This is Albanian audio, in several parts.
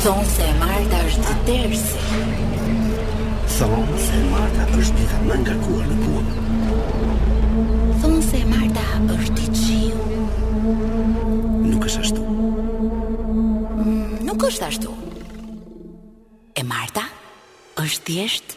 Thonë se e Marta është ditë tersi. Thonë se e Marta është dita më e ngarkuar në punë. Thonë se e Marta është ditë qiu. Nuk është ashtu. Mm, nuk është ashtu. E Marta është thjesht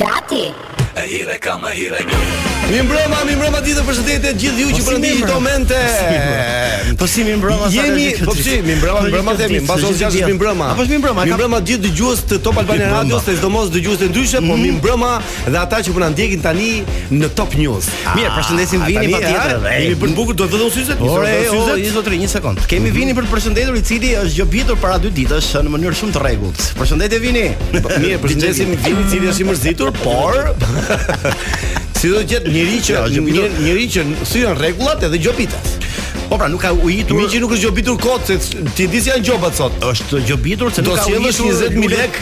Gati! Mirëmbrëma, mirëmbrëma ditë, përshëndetje gjithë ju që po ndiqni këto momente. Po si mirëmbrëma sa Jemi, po si mirëmbrëma, mirëmbrëma themi, mbas orës 6 mirëmbrëma. Apo është mirëmbrëma? Mirëmbrëma gjithë dëgjuesit e Top Albania Radio, sidomos dëgjuesit e Ndryshe, por mirëmbrëma dhe ata që po na ndjekin tani në Top News. Mirë, përshëndesim Vinin patjetër. Jemi për bukur, do të vë dhe unë syzet, do të vë dhe unë syzet. Një zotri, një sekond. Kemi Vinin për të përshëndetur i cili është gjobitur para dy ditësh në mënyrë shumë të rregullt. Përshëndetje Vini. Mirë, përshëndesim Vinin i cili është i mërzitur, por Si do të jetë njëri që jo, njëri që thyen rregullat edhe gjobitet. Po pra, nuk ka ujitur. Miqi nuk është gjobitur kot se ti di si janë gjobat sot. Është gjobitur se nuk ka ujitur 20000 lekë.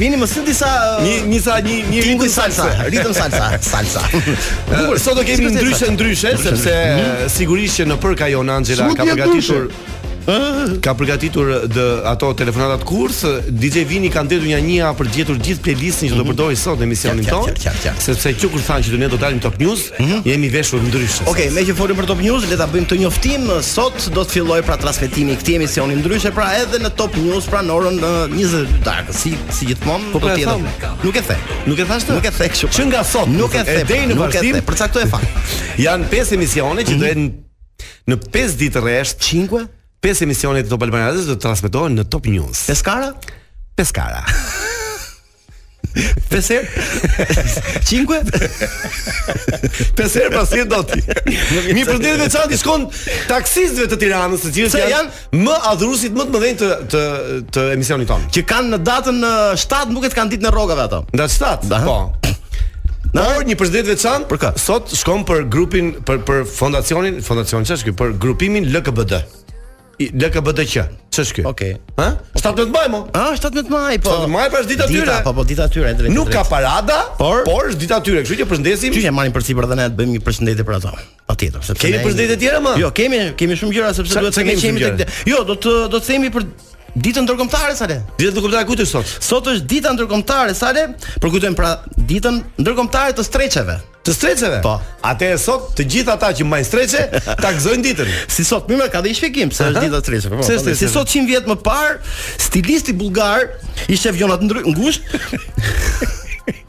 Vini më së disa një një sa një një ritëm salsa, ritëm salsa, salsa. Bukur, sot do kemi ndryshe ndryshe sepse mhm. sigurisht që nëpërkaloni Anxhela ka përgatitur Ka përgatitur dë, ato telefonatat kurs, DJ Vini ka ndetur një një për gjetur gjithë playlistin që do mhm. përdori sot në emisionin tonë. Sepse që kur thanë që do ne do dalim Top News, Mhm. Jemi veshur ndryshe. Okej, okay, me që folëm për Top News, le ta bëjmë këtë njoftim. Sot do të fillojë pra transmetimi i këtij emisioni ndryshe, pra edhe në Top News pra në orën 22 darkë, si si gjithmonë po do pra, të jetë. Nuk e the. Nuk e thash të. Nuk e the kështu. Që nga sot. Nuk e the. Deri në vazhdim. Për çka këto e fa. Jan pesë emisione që mhm. do jetë në 5 ditë rresht 5 Pesë emisione të Top Albania Radios do të transmetohen në Top News. Peskara? Peskara. Pesë herë? Cinque? Pesë herë pas jetë do ti. Një përshëndetje të veçantë i shkon taksistëve të Tiranës, të cilët janë, janë më adhuruesit më të mëdhenj të të të emisionit tonë. Që kanë në datën 7 nuk e kanë ditën e rrogave ato. Në 7. Po. Tani, një përshëndetje të veçantë. Për kë? Sot shkon për grupin për për fondacionin, fondacion ç'është për grupimin LKBD. LKBDQ. Ç'është ky? Okej. Ë? 17 maj mo. Ë, 17 maj po. 17 maj pra është dita e tyre. Dita, po po dita e tyre drejt. Nuk ka parada, por por është dita e tyre, kështu që përshëndesim. Ju që marrim përsipër dhe ne të bëjmë një përshëndetje për ato. Patjetër, sepse kemi përshëndetje të tjera më. Jo, kemi kemi shumë gjëra sepse duhet të kemi tek. Jo, do të do të themi për Ditën ndërkombëtare sale. Ditën ndërkombëtare të kujt është sot? Sot është dita ndërkombëtare sale, përkujtojmë pra ditën ndërkombëtare të streçeve. Të streçeve. Po. Atëherë sot të gjithë ata që mbajnë streçe ta gëzojnë ditën. Si sot, më ka dhënë shpjegim pse është dita e streçeve. Po, po, si sot 100 vjet më parë, stilisti bullgar ishte vjonat ndry, ngusht.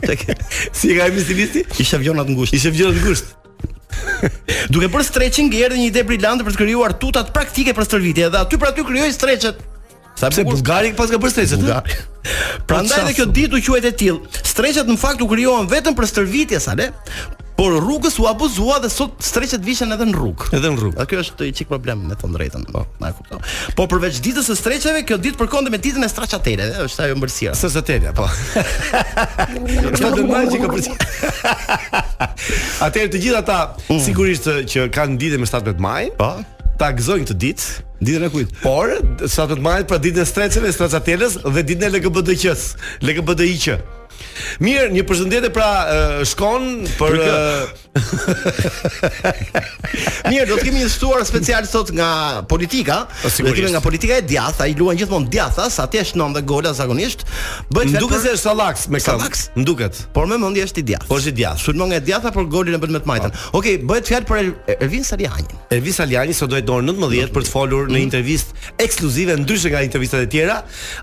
Tek. si e ka emrin stilisti? Ishte vjonat ngusht. Ishte vjonat ngusht. Duke bërë stretching i erdhi një ide brillante për të krijuar tutat praktike për stërvitje dhe aty për aty krijoi streçet. Sa Pse Bullgari paska bërë streçet? Bullgari. Prandaj edhe kjo ditë u quajt e tillë. Streçet në fakt u krijuan vetëm për stërvitje Sale, por rrugës u abuzua dhe sot streçet vishen edhe në rrugë. Edhe në rrugë. Kjo është çik problem me të drejtën. Po, na kupton. Po përveç ditës së streçeve, kjo ditë përkon me ditën e straçateleve, eh, është ajo ëmbëlsira. Së së telja, po. Çfarë do magjik apo si? Atëherë të gjithë ata mm. sigurisht që kanë ditën më 17 maj, po. ta gëzojnë këtë ditë, ditën e kujt. Por s'e ta marrin për ditën e streçeve, straçatelës dhe ditën e LGBTQ-s, LGBTIQ. Mirë, një përshëndetje pra shkon për Mirë, do të kemi një të ftuar special sot nga politika. Po, do të kemi nga politika e djathtë, ai luan gjithmonë djathta, saqë shënon dhe gola zakonisht. Bëhet fjalë. Duket se është sallaks me sallaks, më duket. Por me mendje është i djathtë. Po është i djathtë. Sulmon nga e djathta, por golin e bën me të majtën. Okej, bëhet fjalë për Ervin Salianjin. Ervin Salianji sot do jetë në orën 19 për të folur në mhm. intervistë ekskluzive ndryshe nga intervistat e tjera.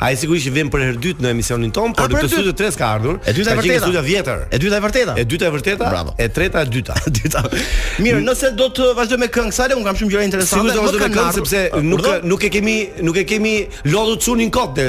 Ai sigurisht që vjen për herë të dytë në emisionin tonë, por në studio të tretë ka ardhur. E dyta e vërteta. Studio vjetër. E dyta e vërteta. E dyta e vërteta. Bravo. E treta e dyta. E dyta. Mirë, nëse do të vazhdoj me këngë Sale, un kam shumë gjëra interesante. Sigurisht do të vazhdoj me këngë sepse nuk nuk e kemi nuk e kemi lodhur çunin kot ne.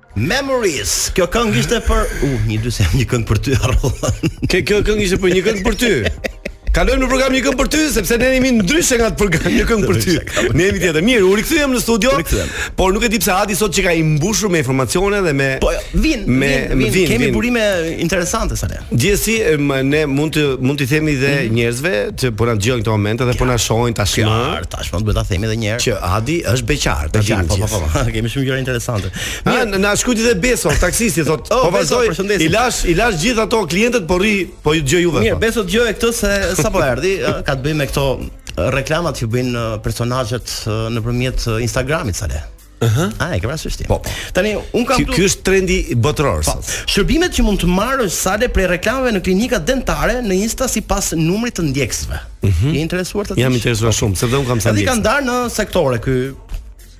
Memories. Kjo këngë ishte për u uh, një dy se një këngë për ty harrova. Kë kjo këngë ishte për një këngë për ty. Kalojmë në program një këngë për ty sepse ne jemi ndryshe nga program një këngë për ty. Ne jemi tjetër. Mirë, u rikthyem në studio. Por nuk e di pse Adi sot qenka i mbushur me informacione dhe me Po, jo, vin, me, vin, vin, vin, kemi burime interesante sa ne. Gjithsesi ne mund të mund t'i themi dhe mhm. njerëzve që po na dëgjojnë këto momente dhe po na shohin tashmë. Klar, tashmë duhet ta themi edhe një herë. Që Adi është beqar, ta dini. Po, po, po, po. Kemi shumë gjëra interesante. Mirë, na, na shkruajti dhe Beso, taksisti thotë, oh, po vazhdoj. I lashë, i lashë gjithë ato klientët po rri, po ju dëgjoj juve. Mirë, po. Beso dëgjoje këtë se sapo erdhi, ka të bëjë me këto reklamat që bëjnë personazhet nëpërmjet Instagramit Sale. Ëh. A e ke parasysh ti? Po, po. Tani un kam Ky është trendi botëror po, sot. Shërbimet që mund të marrësh Sale prej reklamave në klinika dentare në Insta sipas numrit të ndjekësve. Mm -hmm. Je interesuar të dish? Jam interesuar shumë, sepse un kam sa ndjekës. Ai i ka ndarë në sektorë ky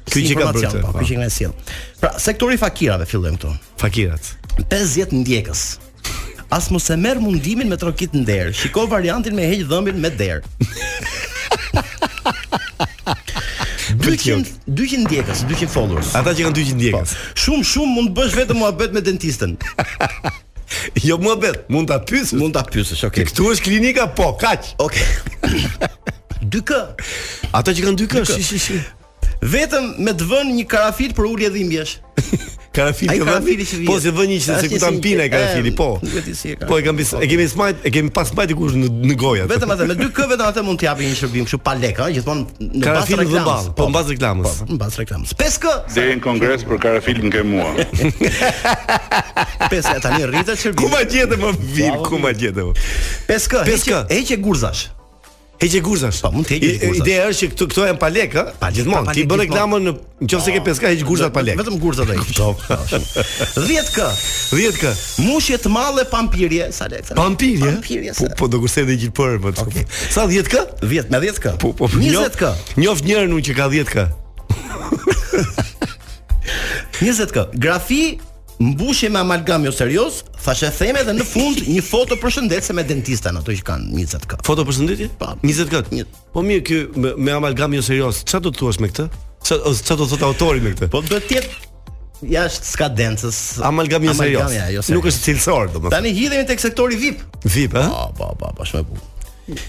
Ky që ka bërë. Po, po. ky që na e sjell. Pra, sektori i fakirave fillojmë këtu. Fakirat. 50 ndjekës. As mos e merr mundimin me trokit në derë. Shiko variantin me heq dhëmbin me derë. 200 200 ndjekës, 200 followers. Ata që kanë 200 ndjekës. Po, shumë shumë mund të bësh vetëm muhabet me dentistën. jo muhabet, mund ta pyesësh. Mund ta pyesësh, okay. Këtu është klinika, po, kaq. Okay. 2K. Ata që kanë 2K, shi shi shi. Vetëm me të vënë një karafil për ulje dhimbjesh. Karafili që vënë. Po si vënë që se ku ta mpina e karafili, po. Po e kam bis, e kemi smajt, e kemi pas smajt kush në në gojë. Vetëm atë me dy kë vetëm atë mund të japin një shërbim kështu pa lekë, ëh, gjithmonë në bazë reklamës. Po, po në bazë reklamës. Po, po, në bazë reklamës. Pesë kë? Deri në kongres për karafilin ke mua. Pesë tani rritet shërbim. Ku ma gjetë më vir, ku ma gjetë. Pesë kë? Pesë kë? Heqë gurzash. Heqe gurzash. Po, mund të heqësh gurzash. Ideja është që këto këto janë pa lek, ë? Pa gjithmonë. Ti bën reklamën në nëse ke 5K heq gurzat pa lek. Vetëm gurzat ai. Po. 10K. 10K. Mushje dhëmballe pa mpirje, Sale. Pa mpirje? Pa mpirje. Po po do kushte edhe gjithë për, po. Okej. Sa 10K? 10 me 10K. Po po. 20K. Njoft njërin unë që ka 10K. 20K. Grafi Mbushje me amalgam jo serioz, thashetheme dhe në fund një foto përshëndetëse me dentisten ato që kanë 20 k. Foto përshëndetje? Po, 20 k. Një... Po mirë ky me, me amalgam jo serioz, çfarë do të thuash me këtë? Çfarë çfarë do thotë autori me këtë? Po duhet të jetë jashtë skadencës. Amalgam jo serioz. Jo Nuk është cilësor, domethënë. Tani hidhemi tek sektori VIP. VIP, ëh? Po, po, po, po, shumë bukur.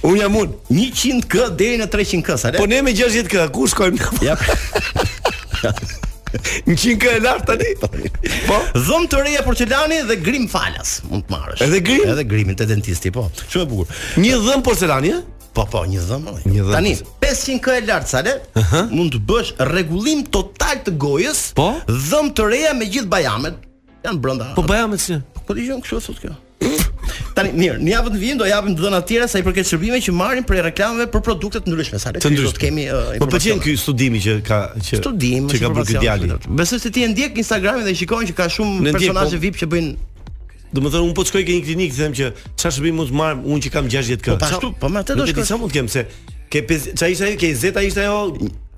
Unë jam unë. 100 k deri në 300 k, Sale? Po ne me 60 k, ku shkojmë? Ja. 100 k e lart tani. Po. Dhëmbë të reja porcelani dhe grim falas. Mund të marrësh. Edhe grim? Edhe grimin te dentisti, po. Shumë e bukur. Një dhëmb porcelani, ë? Po po, një dhëmb. Një dhëmb. Tani 500 k e lart Sale? Uh -huh. Mund të bësh rregullim total të gojës. Po. Dhëmbë të reja me gjithë bajamet. Janë brenda. Po bajamet si? Po po dëgjon kështu thotë kjo. Tani mirë, në javën në vijim do japim të dhëna të tjera sa i përket shërbimeve që marrin prej reklamave për produkte të ndryshme. Sale të do të kemi uh, Po pëlqen ky studimi që ka që studim, që ka bërë ky djali. Besoj se ti e ndjek Instagramin dhe shikon që ka shumë personazhe po. VIP që bëjnë Domethënë, unë po të shkoj ke një klinikë, të them që ça shërbim mund të marr, unë që kam 60 k. Po, po ashtu, po, me atë do shkoj. Nuk e di sa mund të kemë, se ke, ça ishte ajo, ke zeta ishte ajo,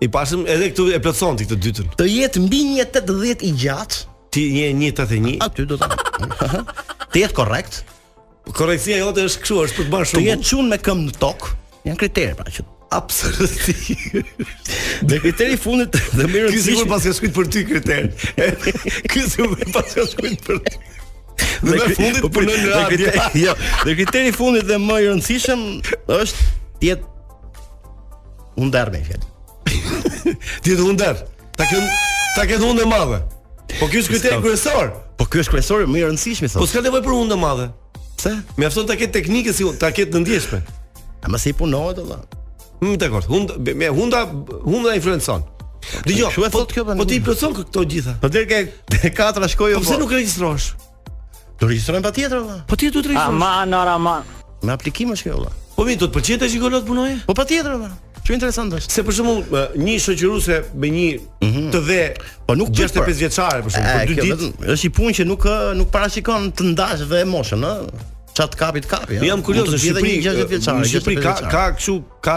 I pashëm edhe këtu e plotëson ti këtë dytën. Të jetë mbi 1.80 i gjatë. Ti je 1.81. Aty do ta. Të jetë korrekt. Korrektësia jote është kështu, është për të bërë shumë. Të jetë çun me këmbë në tokë. Janë kritere pra që absolutisht. Dhe kriteri i fundit dhe më i rëndësishëm. Ky sigurisht paska shkruajt për ty kriter. Ky sigurisht pas ka shkruajt për ty. Dhe në fundit po punon në radio. Jo, dhe kriteri i fundit dhe më i rëndësishëm është të jetë Unë dërë me fjetë. Ti dhe unë dërë. Ta ketë ta ketë hundën e madhe. Po kjo është kriteri kryesor. Po kjo është kryesor më i rëndësishmi thotë. Po s'ka nevojë për hundë të madhe. Pse? Mjafton ta ketë teknikën si ta ketë të ndjeshme. A mos i punohet valla? Mm, dakord. Hund me hunda hunda influencon. Dëgjo, ç'u e thotë kjo Po ti plotson këto gjitha. Po deri ke katra shkoi apo? Po pse nuk regjistrohesh? Do regjistrohem patjetër valla. Po ti do të regjistrohesh. Aman, aman. Me aplikim është kjo valla. Po mi do të pëlqejë gjigolo të punoje? Po patjetër valla. Shumë interesant është. Se për shembull, një shoqëruese me një mm -hmm. të dhe po nuk 65 vjeçare për shembull, për dy ditë është një punë që nuk nuk parashikon të ndash dhe moshën, ëh. Ça të kapi të kapi. Ja. Jam kurioz, në Shqipëri, në Shqipëri ka ka kështu ka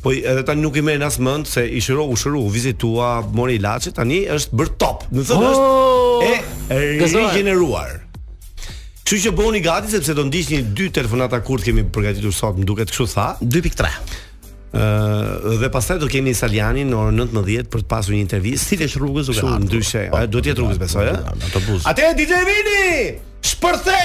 Po edhe tani nuk i merrin as mend se i shëro, u shëru, u vizitua, mori ilaçe, tani është bërë top. Do të thotë është oh! e rigjeneruar. Kështu që bëhuni gati sepse do ndiqni dy telefonata kurth kemi përgatitur sot, më duket kështu tha. 2.3. Ëh dhe pastaj do kemi Salianin në orën 19 për të pasur një intervistë. Se është rrugës duke ardhur? Ndyshe, po, duhet të jetë rrugës besoj, ëh. Autobus. Atë DJ Vini! Shpërthe!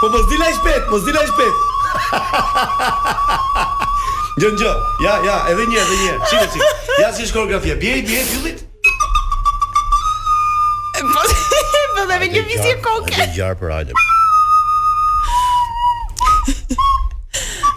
Po mos dil aq shpejt, mos dil aq shpejt. Gjën gjë. Ja, ja, edhe një, edhe një. Çi ti? Ja si koreografia. Bie, bie fillit. Po, po dhe me një lëvizje koke. Ai gjar për alëm.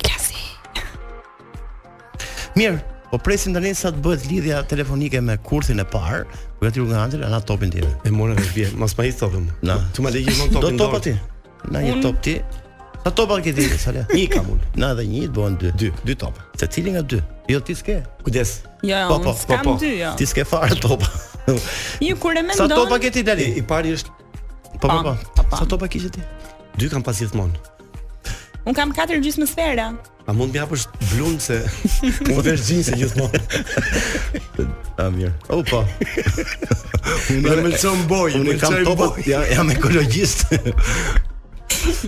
Klasi. Mirë, po presim tani sa të bëhet lidhja telefonike me kurthin e parë, ku gati nga Angela na topin ti. E mora vesh bie, mos pa i topim. Na. Tu ma dëgjoj më topin. Do topa ti. Na një top ti. Sa topa ke ti, Sala? Një kam unë. Na edhe një, të bëhen dy. Dy, dy topa. Secili nga dy? Jo ti s'ke. Kujdes. Jo, po, po, po, po. Dy, jo. Ti s'ke fare topa. Një kur e mendon. Sa topa ke ti dali? I pari është Po po po. Sa topa kishe ti? Dy kam pas gjithmonë. Unë kam katër gjysmë sfera. A mund të japësh blun se unë vesh xhinse gjithmonë. A mirë. O po. Unë më mëson boj, unë kam topa, jam, jam ekologjist.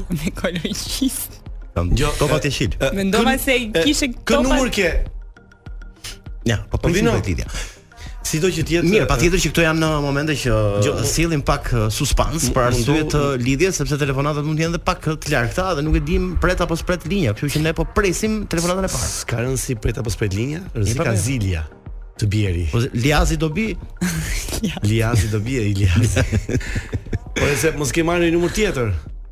Unë ekologjist. Kam jo, topa të shit. Mendova se kishe topa. Kë numër ke? Ja, po po vino. Sido që të jetë Mirë, patjetër që këto janë momente që jo, sjellin pak suspans për arsye të lidhjes, sepse telefonatat mund të jenë edhe pak të largëta dhe nuk e dimë pret apo s'pret linja, kështu që ne po presim telefonatën e parë. S'ka rënë si pret apo s'pret linja? Rrezik zilja të bjeri. Po Liazi do bi. Liazi do bi, Liazi. Po sikur mos ke marrë një numër tjetër.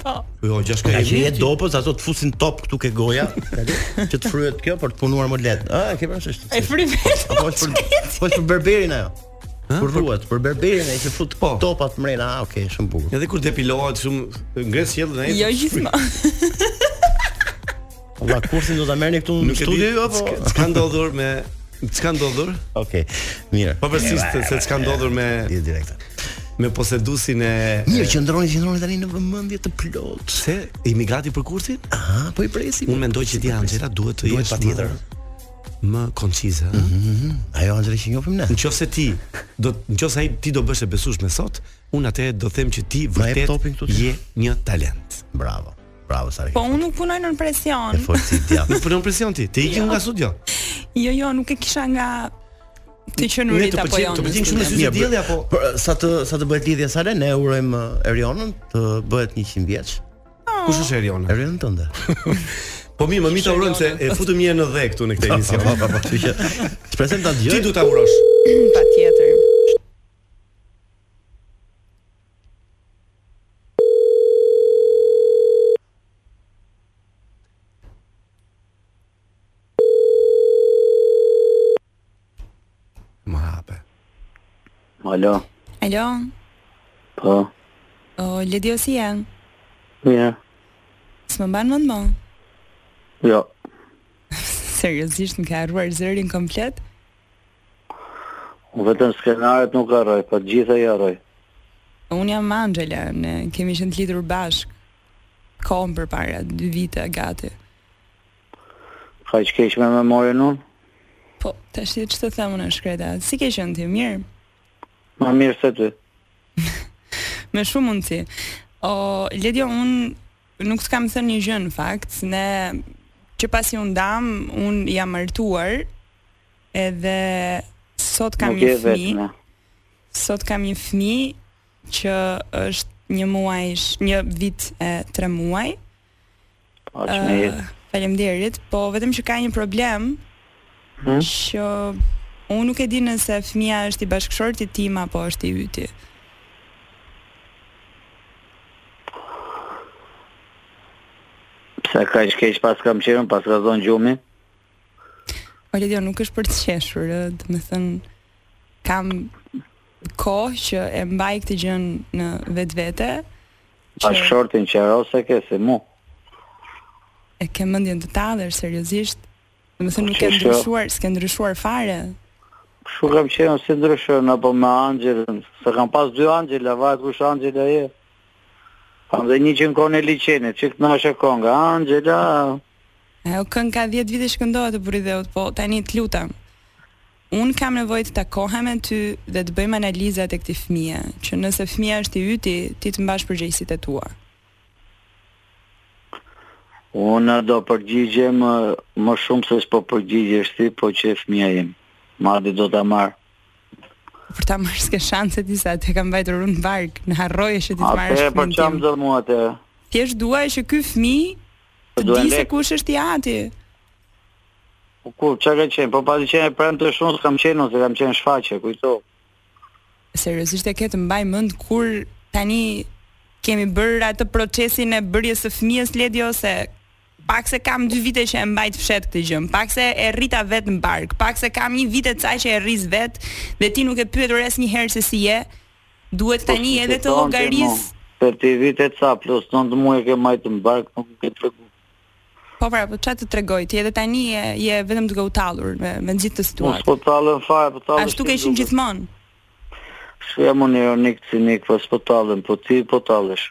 Po. po jo, gjashtë ka i mirë. Ti do dy posë ato të fusin top këtu ke goja. Që të fryhet kjo për të punuar më lehtë. Ah, e ke vënë sështë. E fry vetë. Po është për, po është për berberin ajo. Kur rruat për berberin ai që fut po. topat mrena, ah, okay, shumë bukur. Edhe kur depilohet shumë ngre sjellën ai. Jo gjithmonë. Valla kursin do ta merrni këtu në studio ju apo? Ç'ka ndodhur me ç'ka ndodhur? Okej. Okay. Mirë. Pavarësisht se ç'ka ndodhur me Di direkt. Me posedusin e Mirë, qëndroni, qëndroni tani në vëmendje të plotë. Se jemi gati për kursin? Ah, po i presim. Unë mendoj që ti Angela duhet të jesh patjetër më koncize, ha. Mm -hmm. Ajo Angela që njohim ne. Nëse ti do nëse ai ti do bëhesh e besueshme sot, unë atë do them që ti vërtet je një talent. Bravo. Bravo sa Po unë nuk punoj nën presion. E fort e dija. Nuk punon nën presion ti. Ti ikën jo. nga studio. Jo, jo, nuk e kisha nga të qenurit apo jo. Të pëlqen shumë si dielli apo për, sa të sa të bëhet lidhja sa le ne urojmë uh, Erionën të bëhet 100 vjeç. Oh. Kush është Eriona? Erionën tënde. Po mirë, mamin ta urojmë se e futëm një nënë dhe këtu në këtë emision. Po, po, po, kështu që. Shpresojmë ta dëgjojë. Ti do ta urosh. Patjetër. Më hape. Alo. Alo. Po. O, Ledio si je? Mirë. S'më mban mënd më? Jo. Seriosisht ma ke harruar zërin komplet? Unë vetëm skenaret nuk harroj, po të gjitha i harroj. Unë jam Angela, ne kemi qenë të lidhur bashk kohë më përpara, dy vite gati. Kaq keq me memorien unë? Po, tashti ç'të them unë e shkreta, si ke qenë ti, mirë? Ma mirë se ty. me shumë mundësi. O, Ledjo, unë nuk të kam thënë një gjë në fakt, ne që pasi u ndamë, unë jam martuar, Edhe sot kam një fëmijë. Sot kam një fëmijë që është një muaj, një vit e tre muaj. Po, qoftë me jetë. Falemderit, po vetëm që ka një problem, hmm? që unë nuk e di nëse fëmija është i bashkëshortit tim apo është i yti. Pse kaq keq paskam qenë, m'paska zonë gjumi? Ore, jo, nuk është për të qeshur, ë, do të thënë kam kohë që e mbaj këtë gjë në vetvete. Pa që... shortin që rose ke si mu. E ke mendjen të tallësh seriozisht? Do të thënë nuk ke ndryshuar, s'ke ndryshuar fare. Kështu kam qenë si ndryshon në po me Angelën, se kam pas dy Angela, vajtë kush Angela e. Kam dhe një që në kohën e liqenit, që këtë na është kënga, Angela, Ajo këngë ka 10 vite që këndohet te Burri i dheut, po tani të lutem. Un kam nevojë të takohem me ty dhe të bëjmë analizat e këtij fëmije, që nëse fëmija është i yti, ti të mbash përgjegjësitë e tua. Unë do përgjigjem më shumë se s'po përgjigjesh ti, po qe fëmija im. Madje do ta marr. Për ta marrë s'ke shanse ti sa ta kam mbajtur unë bark, në harroje që ti të marrësh fëmijën tim. Atë pse ça ma do mua atë. Thjesht dua që ky fëmijë Të duhen lekë. Ta di se kush është i ati? Po ku, që ka qenë? Po pasi qenë e prem të shumë, s'kam qenë, se kam qenë shfaqe, kujto. Seriosisht e ke të mbaj mënd kur tani kemi bërë atë procesin e bërjes së fëmijës Ledi ose pak se kam dy vite që e mbaj fshehtë këtë gjë, pak se e rrita vet në bark, pak se kam një vit e ca që e rris vet dhe ti nuk ke pyetur asnjëherë se si je, Duhet tani edhe të llogaris. Për dy vite e ca plus nëntë muaj e ke mbajt në bark nuk më ke tregu. Po pra, po çfarë të tregoj? Ti edhe tani je je vetëm duke u tallur me me gjithë këtë situatë. Po s'po tallem fare, po tallem. Ashtu ke qenë gjithmonë. Shumë jam unë ironik, cinik, po s'po tallem, po ti po tallesh.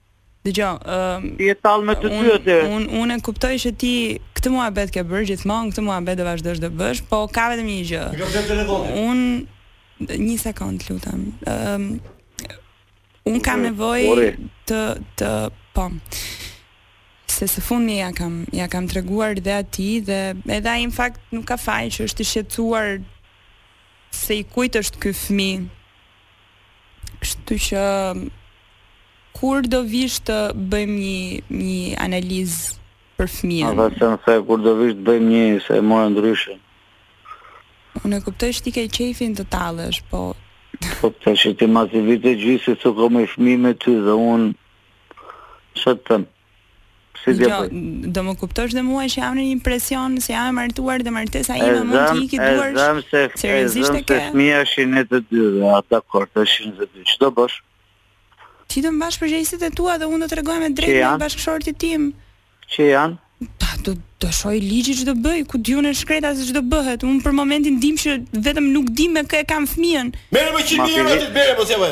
Dëgjo, ëm Ti je tall me të dy atë. Un un e kuptoj që ti këtë muhabet ke bër gjithmonë, këtë muhabet do vazhdosh të bësh, po ka vetëm një gjë. Të ka ra telefoni. Un një sekond, lutem. Ëm un kam nevojë të të po. Se së fundi ja kam ja kam treguar dhe atij dhe edhe ai në fakt nuk ka faj që është i shqetësuar se i kujt është ky fëmijë Kështu që kur do vish të bëjmë një një analizë për fëmijën? A the, më the kur do vish të bëjmë një se e mora ndryshe. Unë e kuptoj që ti ke qejfin të tallesh, po Po të që ti mas dy vite e gjysë, se kam një fmi me ty dhe unë, që të tëmë. Pse do bëj? Do më kuptosh dhe mua që jam në një presion se jam e martuar dhe martesa ime mund të ikë duarsh. E zëm se seriozisht e ke. Fëmia është i të dyve, a dakord, është i të dyve. Ç'do bësh? Ti do mbash përgjegjësitë e tua dhe unë do të tregohem e drejtë me bashkëshortin tim. Cilat janë? Ta do do shoj ligji ç'do bëj, ku di unë e shkreta se ç'do bëhet. Unë për momentin dim që vetëm nuk di me kë e kam fëmijën. Merr 100 mijë euro ti bere po sjeve.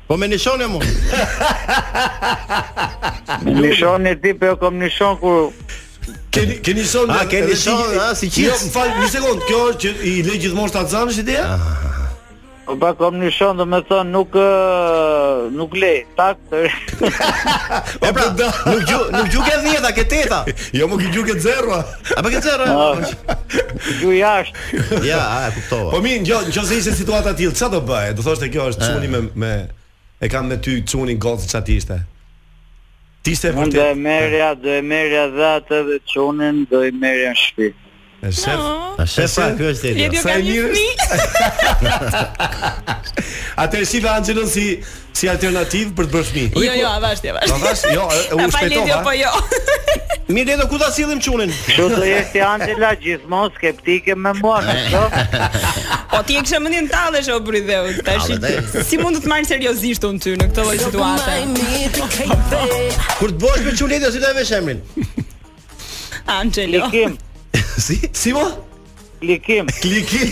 Po me një shans e mu. Një shans e ti, po jo kom një shans kur... Ke një, ke një shans, a ke një shans, a si qit. Jo, fal, një sekond, kjo është që i le gjithmonë shtatzënë është ideja? Po pa kom një shans do me thon nuk nuk le, tak. Po pra, nuk ju nuk ju ke dhjeta, ke teta. Jo, më ke ju ke zero. A pa ke zero? Ju jashtë. Ja, a e kuptova. Po mirë, ngjo, nëse ishe situata e tillë, çfarë do bëje? Do thoshte kjo është çuni me me e kam me ty çuni gocë çfarë t'ishte? T'ishte vërtet. Do e merja, do e merja dhe atë dhe çunin, do i merja në shtëpi. E shef. A shef pra ky është Elio. Sa e mirë. A të shifja Angelon si Si alternativë për të bërë fëmijë. Jo, jo, avash ti, avash. Avash, jo, u shpejtova. Po jo. Mirë dhe ku ta sillim çunin? Kështu do jesh ti Angela gjithmonë skeptike me mua, kështu. Po ti e ke veç mendjen tallesh o Bridheu, tash. Si mund të të marr seriozisht unë ty në këtë lloj situate? Kur të bëhesh me çunin, ç'do të vesh emrin. Angelo. Si? Si mo? Klikim. Klikim.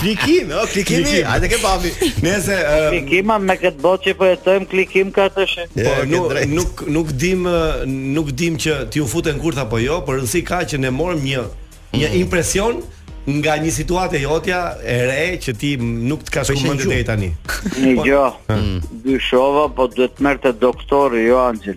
klikim, o, klikim. Klikim. Hajde ke papi. Nëse uh, klikim me këtë botë që po jetojmë klikim ka për të qenë. Po, po nuk nuk nuk dim nuk dim që ti u fute në kurth apo jo, por rëndsi ka që ne morëm një një mm. impresion nga një situatë e jotja e re që ti nuk të ka shkuar mendja deri tani. Një gjë. Dyshova, po duhet të merrte doktor, jo Angel.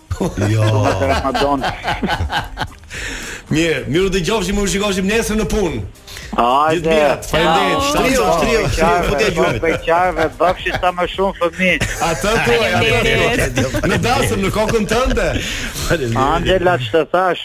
Jo. Ramadan. Mirë, mirudëgjofshim, u shikoshim nesër në punë. Hajde. Gjithë mirat, faleminderit. Shtriu, shtriu, shtriu, futja gjumit. Beqarëve, bëfshi sa më shumë fëmi. Atë të, atë të. Në dasëm, në kokën tënde. Angela, ç'të thashë,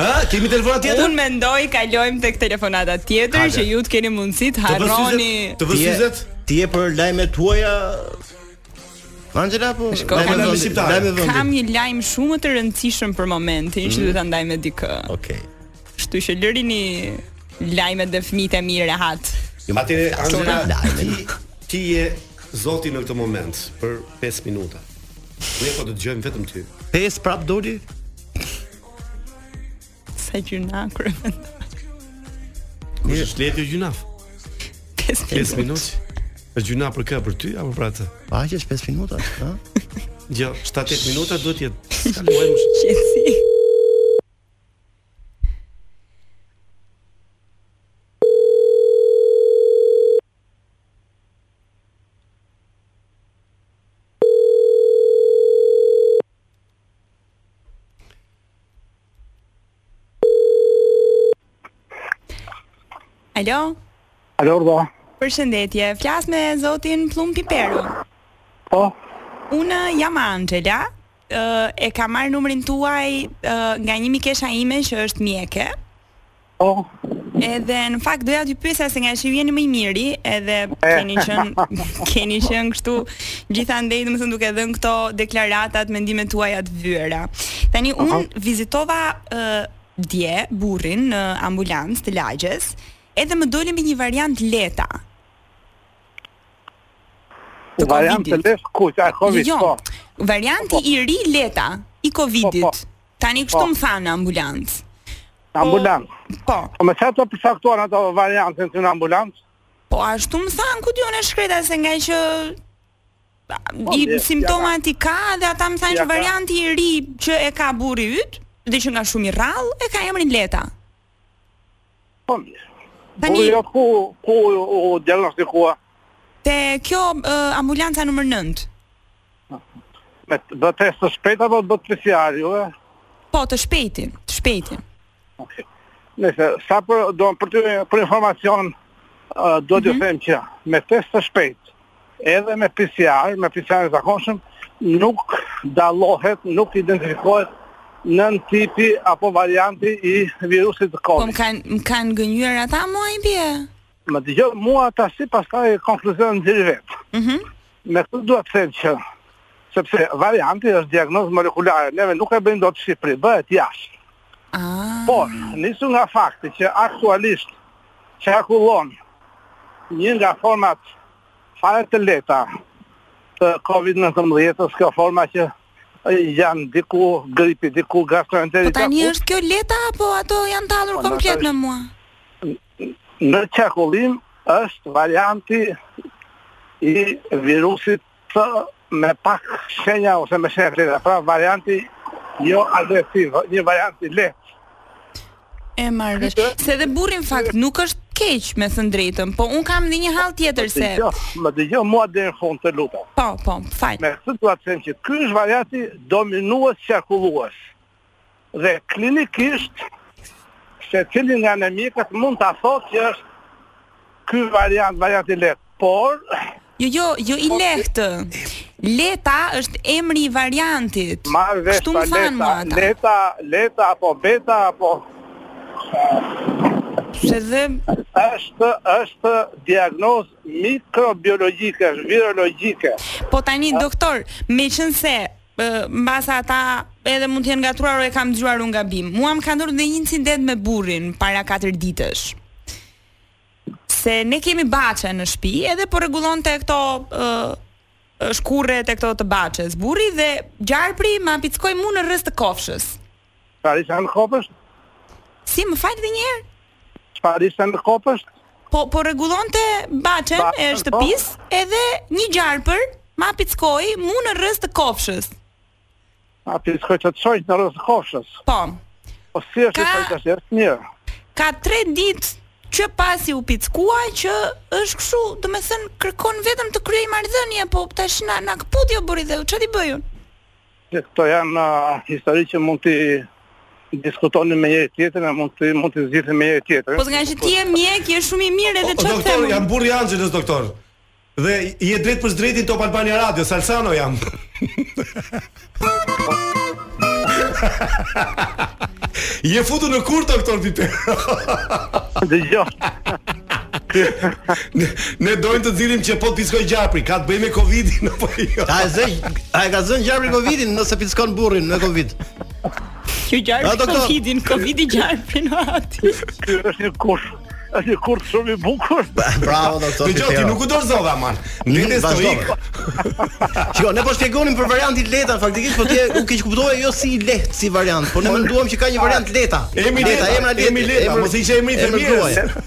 Ë, kemi telefonatë tjetër? Unë mendoj kalojmë tek telefonata tjetër që ju të keni mundësi të harroni. Të vështirëzet? Ti je për lajmet tuaja Angela po lajme ne shqiptarë. Kam një lajm shumë të rëndësishëm për momentin mm. që duhet ta ndaj me dikë. Okej. Okay. Kështu që lërini lajmet dhe fëmijët e mi rehat. Jo, Ma thuaj Angela lajmin. Ti je zoti në këtë moment për 5 minuta. Ne po të dëgjojmë vetëm ty. 5 prap doli? Sa gjyna kur e mendoj. Nuk është hiç gjyna. 5 minutë. Është gjyna për kë për ty apo për atë? Pa që është 5 minuta, ha? Jo, 7-8 minuta duhet të jetë. Kalojmë. Shqetësi. Alo. Alo, Urdhëro. Përshëndetje. Flas me zotin Pëllumb Pipero. Po. Unë jam Anxhela. Ë e kam marrë numrin tuaj nga një mikesha ime që është mjeke. Po. Edhe në fakt doja t'ju pyesa se nga që ju jeni më i miri, edhe keni qenë keni qenë kështu gjithandej, domethënë duke dhënë këto deklaratat, mendimet tuaja të vyera. Tani uh -huh. unë vizitova uh, dje burrin në ambulancë të lagjes, edhe më doli me një variant leta. Çfarë variant leta, ku, a Covid, jo, jo, po. Varianti po, po. i ri leta, i Covidit. Po, po. Tani kështu po. më thanë në ambulancë. Po, ambulancë? Po. Po me sa të përcaktuar ato variante në në ambulancë? Po ashtu më thanë, ku di unë e shkreta se nga që po, i simptomat i ka dhe ata më thanë që varianti i ri që e ka burri yt dhe qenka shumë i rrallë e ka emrin Leta. Po mirë. Tani... Po jo ku, ku u diagnostikua? Te kjo uh, ambulanca numër 9. Me të bërë test të shpejtë apo të bërë PCR ju, e? Po, të shpejtin, të shpejtin. Okay. Nëse, sa për, dua për të për informacion, uh, dua të mm -hmm. them që me test të shpejtë, Edhe me PCR, me PCR e zakonshëm, nuk dallohet, nuk identifikohet nëntipi apo varianti i virusit të COVID. Po më kanë më kanë gënjyer ata mua i bie. Më dëgjo mua tashi pastaj konkluzion nxirre vetë. Mhm. Mm me këtë dua të them që sepse varianti është diagnozë molekulare, neve nuk e bëjmë dot Shqipëri, bëhet jashtë. Po, nisur nga fakti që aktualisht qarkullon një nga format fare të lehta të COVID-19-ës, kjo forma që janë diku gripi, diku gastroenteri. Po tani është kjo leta apo ata janë tallur po, komplet me mua? Në qarkullim është varianti i virusit Të me pak shenja ose me shenja të lehta, pra varianti jo agresiv, një variant i lehtë. E marr vesh. Se dhe burri në fakt nuk është keq me thënë drejtën, po unë kam një hall tjetër se. Jo, më dëgjo mua deri në fund të lutem. Po, më fal. Me këtë dua të them që ky është varianti dominues qarkullues. Dhe klinikisht secili nga ne mjekët mund ta thotë që është ky variant, variant i lehtë, por Jo, jo, jo i lehtë. Leta është emri i variantit. Kështu më thanë mua ata. Leta, leta apo beta apo Se dhe është është diagnozë mikrobiologjike, është virologjike. Po tani doktor, meqenëse mbase ata edhe mund të jenë ngatërruar o e kam dëgjuar unë gabim. Mua më ka ndodhur dhe një incident me burrin para katër ditësh. Se ne kemi baçe në shpi, edhe po rregullonte këto ë shkurret e këto të baçes. Burri dhe gjarpri ma pickoi mu në rrëzë të kofshës. Çfarë ishte në kopësht? Si më fal dhe një herë? Çfarë ishte në kopësht? Po po rregullonte baçen e po. shtëpisë edhe një gjarpër ma pickoi mu në rrëzë të kofshës. Ma pickoi të shoqin në rrëzë të kofshës. Po. Po si është sa ka... është është mirë. Ka 3 ditë që pasi u pickua që është kështu, domethënë kërkon vetëm të kryejë marrëdhënie, po tash na na këputi o burri dhe çfarë t'i bëj unë? Se këto janë histori që mund t'i diskutoni me njëri-tjetrin e mund të mund t'i zgjidhni me njëri-tjetrin. Po ngaqë ti je mjek, je shumë i mirë edhe çfarë të them. Doktor, jam burri i Anxhelës, doktor. Dhe je drejtpërdrejt në Top Albania Radio, Salsano jam. Je futur në kurth doktor Pipe. Dëgjo. Ne donim të dinim që po të pickojë gjarpri, ka të bëjë me Covidin apo jo. A e zë, a e ka zënë gjarpri Covidin nëse pickon burrin me Covid. Kjo gjarpri ka Covidin, Covidi gjarpri në atë. Është një kurth është një kurth shumë i bukur. Bravo doktor. Dëgjo, ti nuk u dorëzove aman. Ne ne stoik. Shiko, ne po shpjegonim për variantin leta, faktikisht po ti u ke kuptuar jo si i lehtë si variant, po ne po, menduam që ka një variant leta. Emri leta, emra leta, emri leta, mos i qe emri të mirë.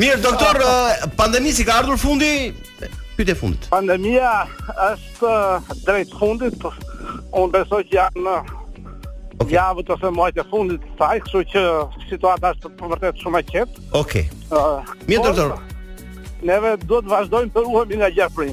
Mirë, doktor, uh, pandemisë i ka ardhur fundi? Pyetja e fundit. Pandemia është uh, drejt fundit. Po, unë besoj që janë uh, okay. javët ose muajt e fundit të saj, kështu që situata është për vërtet shumë e qetë. Okej. Okay. Uh, Mirë, doktor. Neve do të vazhdojmë të ruhemi nga gjarpri.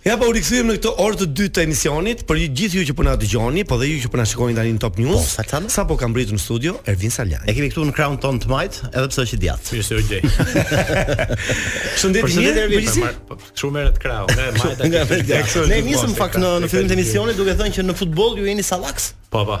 Ja po u rikthyem në këtë orë të dytë të emisionit, për ju gjithë ju që po na dëgjoni, po dhe ju që po na shikoni tani në Top News. Po, sa sapo ka mbërritur në studio Ervin Salianji. E kemi këtu në krahun tonë të majtë, edhe pse është i djathtë. Mirë se ju gjej. Shëndet i mirë, po si jeni. Po, shumë mirë të krahu, në të majtë. Ne nisëm në fakt në në fillim të emisionit duke thënë që në futboll ju jeni sallak. Po, po.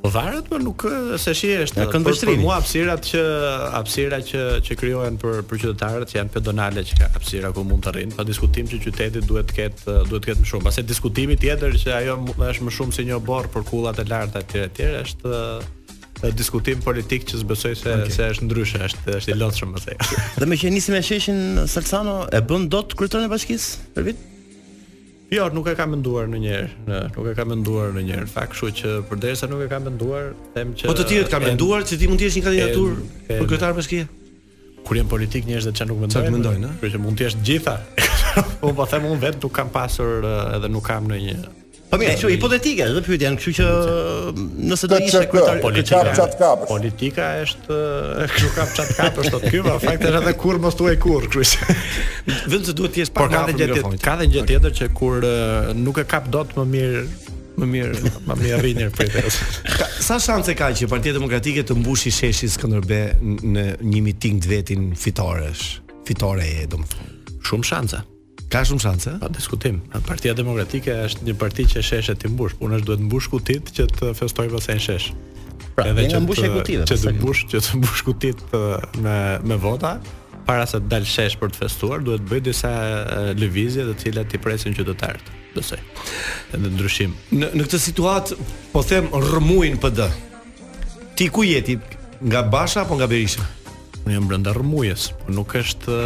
Po varet, por nuk, sheshi është. Ja, për, për mua hapësirat që hapësira që që krijohen për për qytetarët që janë pedonale që kanë hapësira ku mund të rrinë, pa diskutim që qyteti duhet të ketë duhet të ketë më shumë. Pastaj diskutimi tjetër që ajo është më shumë si një bor për kullat e larta etj etj është diskutim politik që s'besoj se okay. se është ndryshe, është është i lodhshëm më tej. Dhe meqë nisëm me sheshin Salsano e bën dot kryetarin e bashkisë Ervin? Jo, nuk e kam menduar ndonjëherë, nuk e kam menduar ndonjëherë në fakt, kështu që përderisa nuk e kam menduar, them që Po të tjerët kanë menduar se ti mund të jesh një kandidaturë për kryetar bashkie? Kur je në politikë njerëz që nuk mendojnë. Çfarë mendojnë, ëh? Kështu që mund të jesh gjitha. Unë po them unë vetë nuk kam pasur edhe nuk kam ndonjë Po mirë, kjo hipotetike, do pyetja, kështu që nëse do ishte kryetar politika, ça të kapësh. Politika është kështu kap ça të kapësh sot ky, po fakti është edhe kurrë mos thuaj kurrë, kështu. Vetëm se duhet të jesh pak më i lehtë. Ka edhe një tjetër që kur uh, nuk e kap dot më mirë më mirë, më mirë rri në vend të. Sa shanse ka që Partia Demokratike të mbushi sheshin Skënderbej në një miting të vetin fitoresh? Fitore e domethënë. Shumë shanse. Ka shumë shanse? Pa diskutim. Partia Demokratike është një parti që sheshet i mbush, puna është duhet mbush kutitë që të festojë pastaj në shesh. Pra, edhe që mbush e kutitë. Që të mbush, që të mbush kutitë me me vota, Para se të dalë në shesh për të festuar, duhet të bëjë disa lëvizje të cilat i presin qytetarët. Besoj. Në ndryshim. Në në këtë situatë po them rrëmuje në PD. Ti ku je ti? Nga Basha apo nga Berisha? Unë jam brenda rrëmujës, por nuk është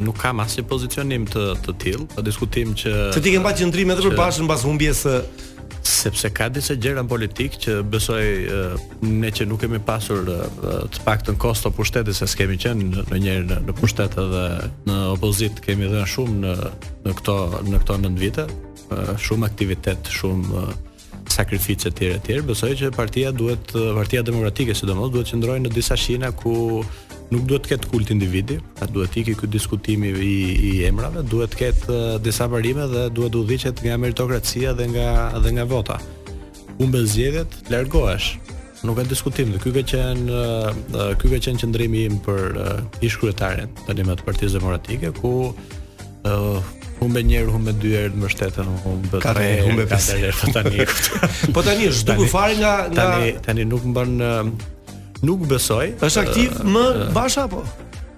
nuk kam asnjë pozicionim të të tillë, pa diskutim që Se ti ke mbajt qëndrim edhe për Bashën pas humbjes së sepse ka disa gjëra në politikë që besoj ne që nuk kemi pasur të paktën kosto pushteti se s'kemi qenë në një në, në pushtet edhe në opozitë kemi dhënë shumë në në këto në këto 9 vite, shumë aktivitet, shumë sakrificë e tjera e tjera, besoj që partia duhet partia demokratike sidomos duhet të qëndrojë në disa shina ku nuk duhet të ketë kult individi, a duhet të ikë ky diskutimi i i emrave, duhet të ketë disa parime dhe duhet të udhëhiqet nga meritokracia dhe nga dhe nga vota. humbe zgjedhjet, largohesh. Nuk ka diskutim, ky ka qenë ky ka qenë qëndrimi im për uh, ish kryetarin tanimë të Partisë Demokratike ku uh, humbe një herë, humbe dy herë mbështetëm, humbe tre, humbe pesë herë po tani. po tani është duke fare nga nga tani tani nuk mban nuk besoj. Është aktiv më Basha apo?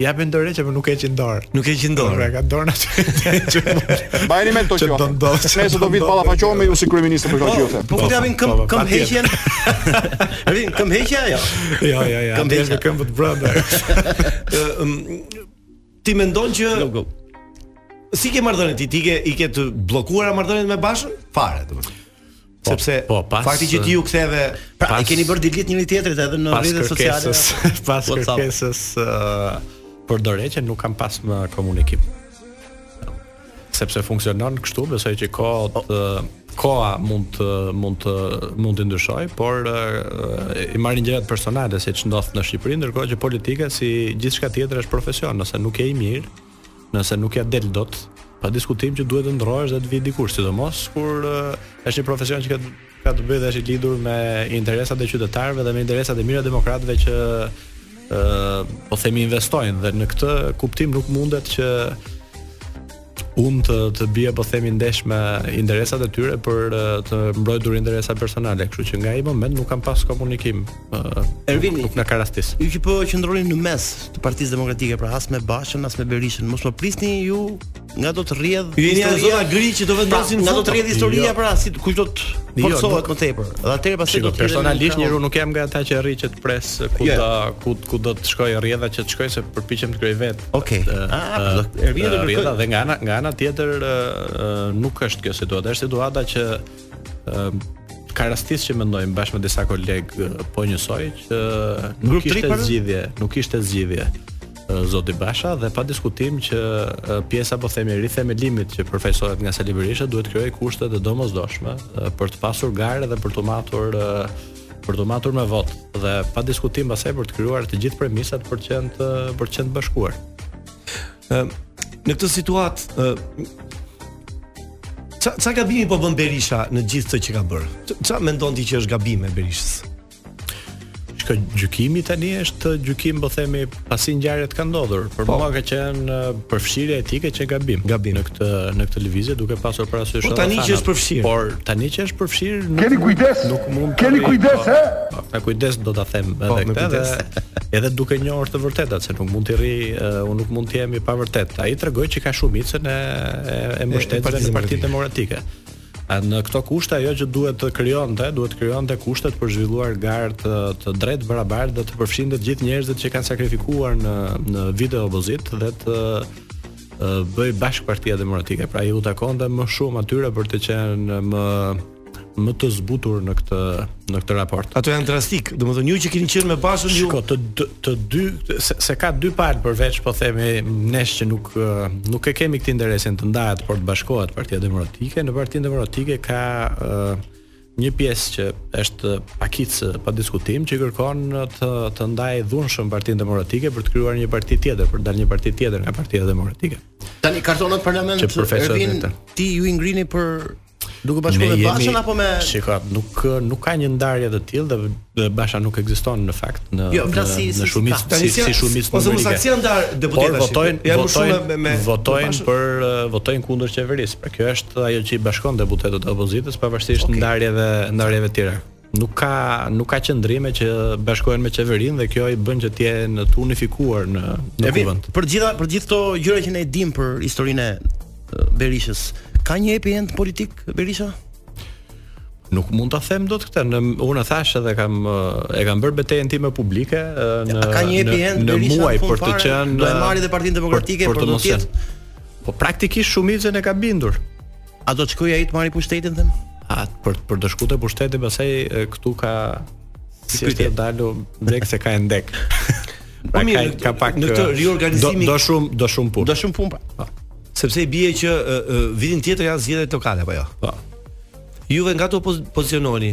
Japin dorëheqje po nuk e heqin dorë. Nuk heqin dorë. Ka dorë atë. Mbajeni me këto që. Don do. Ne sot do vij të ballafaqohem me ju si kryeministër për këtë gjë. Po po japin këm këmbëheqjen. Rri këmbëheqja jo. Jo jo jo. Këmbëheqja këmbët brenda. Ti mendon që Si ke marrëdhëniet ti? Ti ke i ke të bllokuara marrëdhëniet me Bashën? Fare, domethënë. Po, Sepse po, pas, fakti që ti u ktheve, pra pas, e keni bërë dit njëri tjetrit edhe në rrjetet sociale. Pas kërkesës uh, për dorëheqje nuk kam pas më komunikim. Sepse funksionon kështu, besoj që ka uh, koha mund të mund të mund të ndryshojë, por e, i marrin gjërat personale siç ndodh në Shqipëri, ndërkohë që politika si gjithçka tjetër është profesion, nëse nuk je i mirë, Nëse nuk ia del dot, pa diskutim që duhet të ndërrohesh dhe të vijë dikush, sidomos kur është një profesion që ka ka të bëjë dhe është i lidhur me interesat e qytetarëve dhe me interesat e mijëra demokratëve që ë po themi investojnë dhe në këtë kuptim nuk mundet që unë të të bie po themi ndesh me interesat e tyre për të mbrojtur interesa personale, kështu që nga ai moment nuk kam pas komunikim Uh, Ervin nuk na ka rastis. Ju që po qëndroni në mes të Partisë Demokratike, pra as me Bashën, as me Berishën, mos po prisni ju nga do të rrjedh Ju jeni zona gri që do vendosni pra, nga do të rrjedh historia jo. pra si kush do të jo, forcohet më tepër. Dhe atëherë pastaj do të personalisht njëherë nuk jam nga ata që rri që të pres ku jo. do ku ku do të shkojë rrjedha që të shkoj se përpiqem të krijoj vet. Okej. Ah, rrjedha dhe nga ana nga ana tjetër nuk është kjo situatë, është situata që ka rastis që mendojmë bashkë me disa kolegë po njësoj që nuk ishte zgjidhje, nuk ishte zgjidhje zoti Basha dhe pa diskutim që pjesa po themi rithemelimit që përfaqësohet nga Sali Berisha duhet të krijojë kushtet e domosdoshme për të pasur garë dhe për t'u matur për t'u matur me votë dhe pa diskutim pasaj për të krijuar të gjithë premisat për të qenë për të qenë të bashkuar. Ë në këtë situatë Ça ça gabimi po bën Berisha në gjithë këtë që ka bërë? Ça mendon ti që është gabim e Berishës? Shiko gjykimi tani është gjykim po themi pasi ngjarja të ka ndodhur. Për po. mua ka qenë përfshirja e tij që gabim. Gabim në këtë në këtë lëvizje duke pasur parasysh po, tani që është përfshirë. Por tani që është përfshirë nuk, keni kujdes. Nuk mund keni kujdes, he? Me kujdes do ta them edhe po, këtë dhe edhe duke njohur të vërtetat se nuk mund të rri, uh, unë nuk mund të jemi të pavërtetë. Ai tregoi që ka shumicën e e, e mbështetësve në Partinë Demokratike. A në këto kushte ajo që duhet të krijonte, duhet të krijonte kushtet për të zhvilluar garë të, të drejtë të barabartë dhe të përfshinte gjithë njerëzit që kanë sakrifikuar në në vite opozitë dhe të bëjë bashkë Partia Demokratike. Pra u takonte më shumë atyre për të qenë më më të zbutur në këtë në këtë raport. Ato janë drastikë, domethënë ju që keni qenë me Bashën ju. Shiko, të të, të dy se, se ka dy palë përveç po themi nesh që nuk nuk e kemi këtë interesin të ndahet por të bashkohet Partia Demokratike, në Partinë Demokratike ka uh, një pjesë që është pakicë pa diskutim që kërkon të të ndajë dhunshëm Partinë Demokratike për të krijuar një parti tjetër, për të dalë një parti tjetër nga Partia Demokratike. Tani kartonat në parlament që vin ti ju i ngrini për Duke bashkuar me Bashën apo me Shiko, nuk nuk ka një ndarje të tillë dhe, dhe Basha nuk ekziston në fakt në jo, në, si, në shumicë si, si, si, si shumicë po numerike. Ose mos ndër deputetësh. Por votojnë, ja, votojnë, me, me, votojnë me për uh, votojnë kundër qeverisë. Pra kjo është ajo që i bashkon deputetët e opozitës pavarësisht okay. ndarjeve ndarjeve të tjera. nuk ka nuk ka qëndrime që bashkohen me qeverinë dhe kjo i bën që të jenë të unifikuar në në kuvend. Për gjitha për gjithë këto gjëra që ne e dimë për historinë e Berishës, ka një happy end politik Berisha? Nuk mund ta them dot këtë. Në unë e thashë edhe kam e kam bërë betejën time publike në ka një happy end në, për mua për të qenë do e marrë dhe Partinë Demokratike për, për, të mos jetë. Po praktikisht shumicën e ka bindur. A do të shkojë ai të marrë pushtetin, themi? A për për të shkuar te pushteti pastaj këtu ka si të dalu ndek se ka e ndek. Po pra, mirë, ka, ka pak në këtë riorganizim do, do shumë do shumë punë. Do shumë punë. Pra. Po. Sepse i bie që uh, uh, vitin tjetër janë zgjedhjet lokale apo jo? Po. Juve nga do poziciononi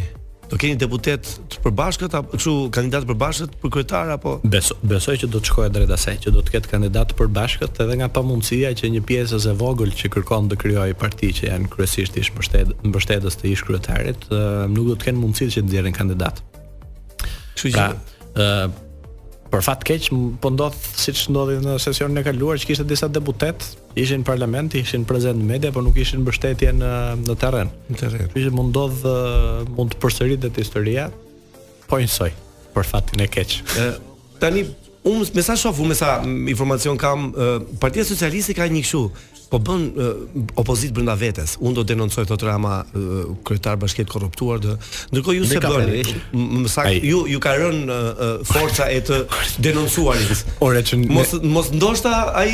Do keni deputetë të përbashkët apo kandidatë të përbashkët për kryetar apo Beso, besoj që do të shkojë drejt asaj që do të ketë kandidatë të përbashkët edhe nga pamundësia që një pjesë e vogël që kërkon të krijojë parti që janë kryesisht ish mbështet, mbështetës të ish kryetarit, nuk do të kenë mundësi që të nxjerrin kandidatë. Kështu pra, që ë për fat keq po ndodh siç ndodhi në sesionin e kaluar që kishte disa deputetë Ishin në parlament, ishin prezent në media, por nuk kishin mbështetje në në terren. Në terren. Kështu që mund të ndodhë mund të përsëritet historia po njësoj për fatin e keq. Ë tani unë me sa shoh, me sa informacion kam, Partia Socialiste ka një kështu po bën opozitë brenda vetes. Unë do denoncoj thotë Rama kryetarë bashkie të korruptuar do. Ndërkohë ju s'e bëni, më sa ju ju ka rënë forca e të denoncuarit. Ore që mos mos ndoshta ai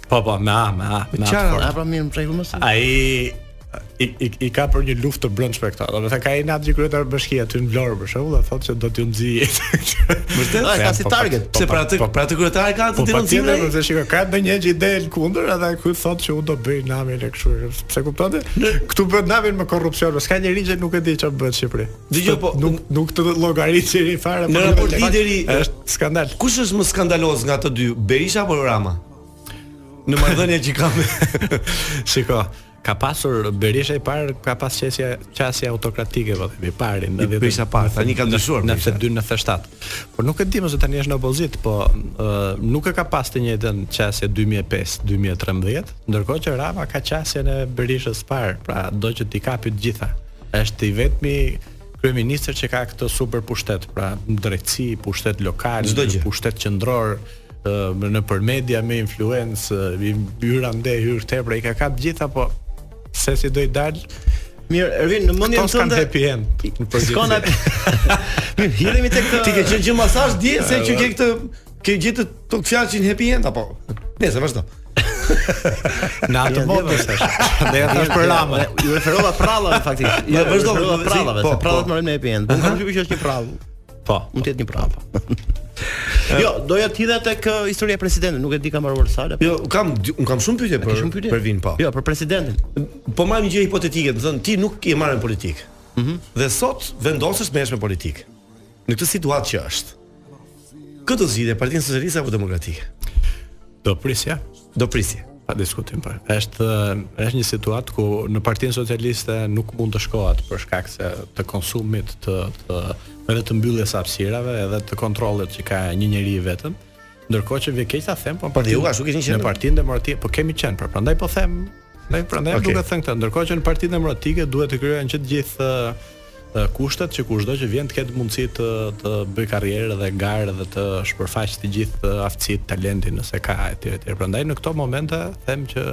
Po po, me a, me a, me a. Çfarë? Apo mirë më tregu më së. Ai i, i, i ka për një luftë të brendshme këta. Domethënë ka inat një kryetar bashkie aty në Vlorë për shembull, dhe thotë se do t'ju nxij. Vërtet, ai ka si po, target. Po, Pse po, për atë për atë kryetar ka denoncime? Po, po, shikoj, ka ndonjë që i del kundër, edhe ky thotë se u do bëj namin e kështu. Po s'e kupton që? Këtu bëhet nami me korrupsion, s'ka njerëz që nuk e di çfarë bëhet në Shqipëri. Dëgjo po, nuk nuk të llogarit fare. Në raport, lideri është skandal. Kush është më skandaloz nga të dy, Berisha apo Rama? Në marrëdhënien që kam. Shiko, ka pasur Berisha i parë ka pas qesja qasje autokratike po themi i pari në vetë Berisha i parë tani ka ndryshuar në 92 në 97 por nuk e di më se tani është në opozitë po uh, nuk e ka pas të njëjtën qasje 2005 2013 ndërkohë që Rama ka qasjen e Berishës së parë pra do që t'i kapë të gjitha është i vetmi kryeministër që ka këtë super pushtet pra drejtësi pushtet lokal pushtet qendror ë nëpër media me influencë, i hyra nde hyrë tepër, i ka ka të gjitha, po s'e di si do i dal. Mirë, Ervin, në mendjen tënde. Po s'ka happy end. Po s'ka happy. Mirë, hidhemi tek ti ke qenë gjë masazh ti se që ke këtë ke gjetë këtë fjalën happy end apo. Nëse vazhdo. Në atë mund të thësh. Dhe ajo është për Rama. Iu referova përrallave faktikisht. Ju vazhdo përrallave, se përrallat mbarojnë me happy end. Unë kam thënë që është një përrallë. Po, mund të jetë një përrallë. jo, doja të hidhesha tek uh, historia e presidentit, nuk e di ka mbaruar Sala. Po. Jo, kam unë kam shumë pyetje për pyetje për Ervinin, po. Jo, për presidentin. Po marr një gjë hipotetike, domethënë ti nuk je marrë me politikë. Mhm. Mm dhe sot vendos të merresh me politikë. Në këtë situatë që është. Kë do zgjidhje Partinë Socialiste apo Demokratike? Do prisja. Do prisje, pa diskutim po. Është është një situatë ku në Partinë Socialiste nuk mund të shkohet për shkak se të konsumit të të edhe të mbylljes së hapësirave edhe të kontrollit që ka një njeri i vetëm. Ndërkohë që më vjen keq ta them, po, po ju ashtu keni qenë në Partinë Demokratike, po kemi qenë, pra prandaj po them Dhe prandaj okay. duhet të them këtë, ndërkohë që në Partinë Demokratike duhet të krijohen që të gjithë kushtet që kushdo që vjen të ketë mundësi të të bëjë karrierë dhe garë dhe të shpërfaqë të gjithë aftësitë, talentin nëse ka etj etj. Prandaj në këto momente them që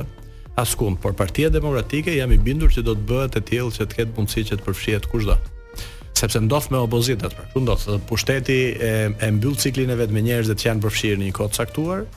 askund, por Partia Demokratike jam i bindur që do të bëhet e tillë që të ketë mundësi që të përfshihet kushdo sepse ndodh me opozitat. Pra, ku ndodh? Pushteti e, e mbyll ciklin e vet me njerëzit që janë përfshirë në një kohë të caktuar,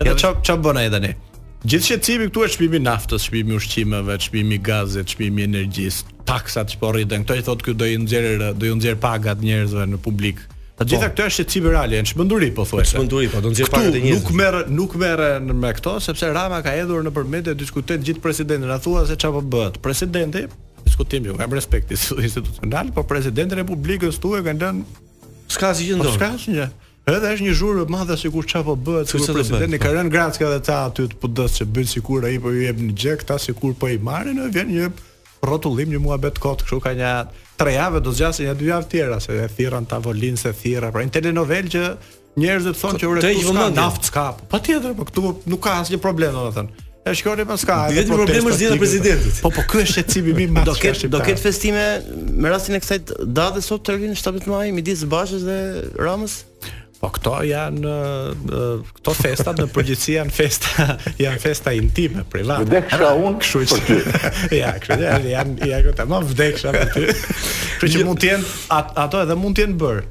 Edhe ça ça bën ai tani? Gjithë shqetësimi këtu është çmimi i naftës, çmimi i ushqimeve, çmimi i gazit, çmimi i energjisë, taksat që po rriten. Kurse thotë ky do i nxjerr do i nxjerr pagat e njerëzve në publik. Të gjitha po. këto është shqetësim real, janë çmenduri po thuaj. Çmenduri po, do nxjerr pagat e njerëzve. Nuk merret nuk merret me këto sepse Rama ka hedhur nëpër media diskutimet gjithë presidentin, a thua se çfarë po bëhet. Presidenti, diskutim jo, kam respekt institucional, po presidenti i Republikës tuaj kanë lënë S'ka asgjë ndonjë. Po s'ka asgjë. Edhe është një zhurmë e madhe sikur çfarë po bëhet sikur presidenti ka rënë grackë edhe këta aty të PD-së që bëjnë sikur ai po i jep një gjë këta sikur po i marrin edhe vjen një rrotullim një muhabet kot kështu ka nja tre javë do zgjasë nja dy javë të tjera se e thirrën tavolinën s'e thirrën pra një telenovelë që njerëzit thonë që ore këtu ka naftë s'ka patjetër po këtu nuk ka asnjë problem domethënë E shko ti po s'ka. Edhe po problemi është zgjedhja e presidentit. Po po ky është shqetësimi i më do ketë do ketë festime me rastin e kësaj date sot të ri në 17 maj midis Bashës dhe Ramës. Po këto janë këto festat në përgjithësi janë festa janë festa intime, private. Vdeksha unë kështu për ty. ja, kështu që janë janë këto me vdeksha për ty. Kështu që mund të jenë ato edhe mund të jenë bërë.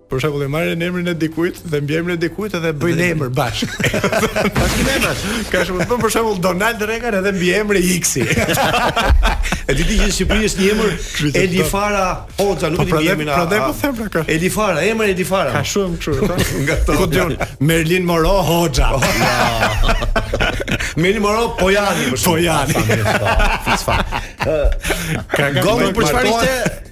Për shembull, e marrin emrin e dikujt dhe mbiemrin e dikujt edhe bëjnë emër bashkë. Bashkë me emër. Ka shumë të për shembull Donald Reagan edhe mbiemri X-i. E di ti që në Shqipëri është një emër Elifara Hoxha, nuk e di emrin. Po prandaj po them pra ka. Elifara, emër Elifara. Ka shumë kështu, ka. Nga to. Po di unë Merlin Moro Hoxha. Merlin Moro Pojani për shkak. Pojani. Ka gongë për çfarë ishte?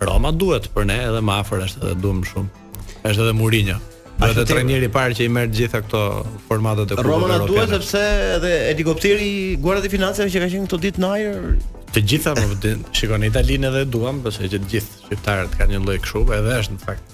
Roma duhet për ne edhe më afër është edhe duam shumë. Është edhe Mourinho. Ai është trajneri i parë që i merr të gjitha këto formatet e kupave. Roma na duhet sepse edhe helikopteri i guardias së financave që ka qenë këto ditë në ajër të gjitha më vjen. Shikoni Italinë edhe duam, besoj që të gjithë shqiptarët kanë një lloj kështu, edhe është në fakt.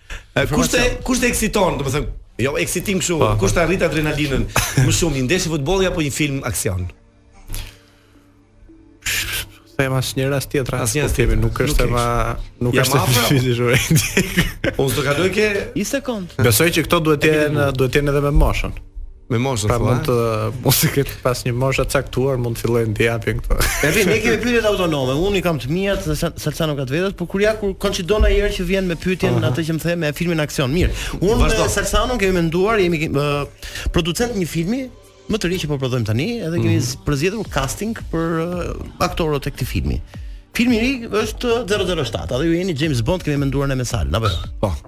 Kush të kush të eksiton, domethënë, jo eksitim kështu, po, po. kush ta rrit adrenalinën më shumë, një ndeshje futbolli apo një film aksion? Se ma as njëra as tjetra As njëra as tjetra Nuk është e ma Nuk është e ma fizi shumë e Unë së të kaloj ke I sekund Besoj që këto duhet të jenë Duhet të jenë edhe me moshën Me moshën pra mund të mos të ketë pas një moshë të caktuar, mund të fillojnë të japin këto. Edhe ne kemi pyetjet autonome. Unë i kam të mia Salsanoja ka të vetat, por kur ja kur koncidon një herë që vjen me pyetjen uh -huh. atë që më the me filmin aksion. Mirë. Unë me Salsanon kemi menduar, jemi uh, producent një filmi më të ri që po prodhojmë tani, edhe kemi uh mhm. -huh. përzgjedhur casting për uh, aktorët e këtij filmi. Filmi i ri është 007, edhe ju jeni James Bond kemi menduar ne me Sal, apo? Jo? Po.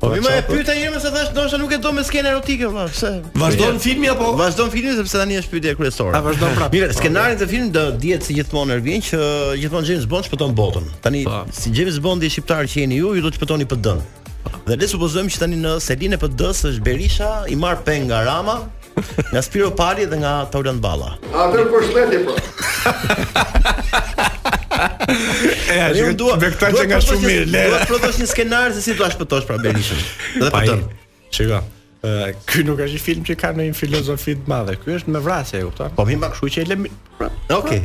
Po unë e pyeta një herë se thashë ndoshta nuk e do me skenë erotike valla, pse? Vazhdon filmi apo vazhdon filmi sepse tani është pyetja kryesore. A vazhdon prapë? Mirë, skenari i filmit do dihet si gjithmonë Ervin që gjithmonë James Bond shpëton botën. Tani pa. Po. si James Bondi shqiptar që jeni ju, ju do të shpëtoni PD-në. Dhe le të supozojmë që tani në selinë e PD-s është Berisha i marrë peng nga Rama, Nga Spiropali dhe nga Taulant Balla. A dhe përshëndetje po. E, ja që i dua me këta që nga shumë mirë, le. Dua të prodhosh një skenar se si do ta shpëtosh pra Berishën. Dhe për të. Shiko. Ky nuk është një film që ka ndonjë filozofi të madhe. Ky është me vrasje, e kupton? Po më kështu që e lëmë. Pra, Okej.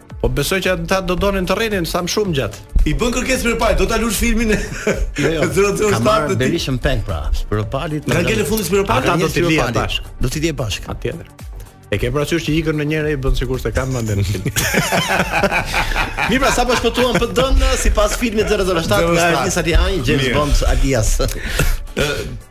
Po besoj që ata do donin të rrinin sa më shumë gjatë. I bën kërkesë për paj, do ta luash filmin. Jo, jo. Do të thotë ka Berishën peng pra. Për palit. Ka gjelë fundi për palit. Ata do të lë bashkë. Do të lë bashkë. Patjetër. E ke parasysh që ikën në njëre i bën sikur s'e kanë mendjen në film. Mirë pra sapo shpëtuam PD-në sipas filmit 007 nga Arisa Diani, James Bond alias.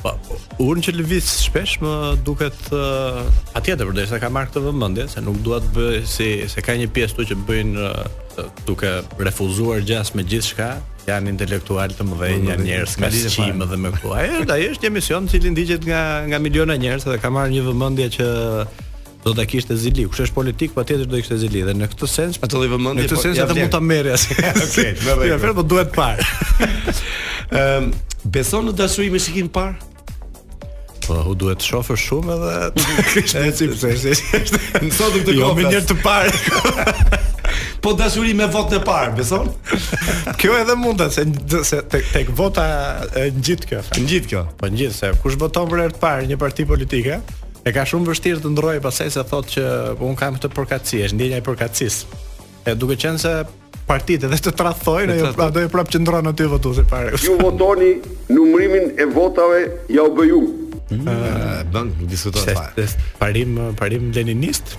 Po, urën që lëviz shpesh më duket uh, patjetër përderisa ka marrë këtë vëmendje, se nuk dua të bëj si se ka një pjesë këtu që bëjnë uh, duke refuzuar gjasme gjithçka, janë intelektualë të mëdhenj, janë njerëz me shqimë dhe me këtu. Ai është, ai është një emision i cili ndiqet nga nga miliona njerëz dhe ka marrë një vëmendje që do ta kishte zili. Kush është politik, patjetër do ishte zili dhe në këtë sens, atë lloj vëmendje, në këtë po, sens atë mund ta merrja. Okej, më vjen. Ja, po duhet parë. Ëm, beson në dashuri me shikim të parë? Po, unë duhet të shoh shumë edhe kishte një cip se si. Në sot do të jo, kohë. Jo, të parë. Po dashuri me votën e parë, beson? Kjo edhe mundet se se tek tek vota ngjit kjo. Ngjit kjo. Po ngjit se kush voton për herë të parë një parti politike? E ka shumë vështirë të ndërrojë pastaj se thotë që po unë kam këtë përkatësi, është ndjenja e përkatësisë. E duke qenë se partitë edhe të tradhtojnë, ajo prapë qëndron aty votuesi fare. Ju votoni numrimin e votave jua bëj unë. Ëh, pa diskutuar fare. Parim, parim leninist.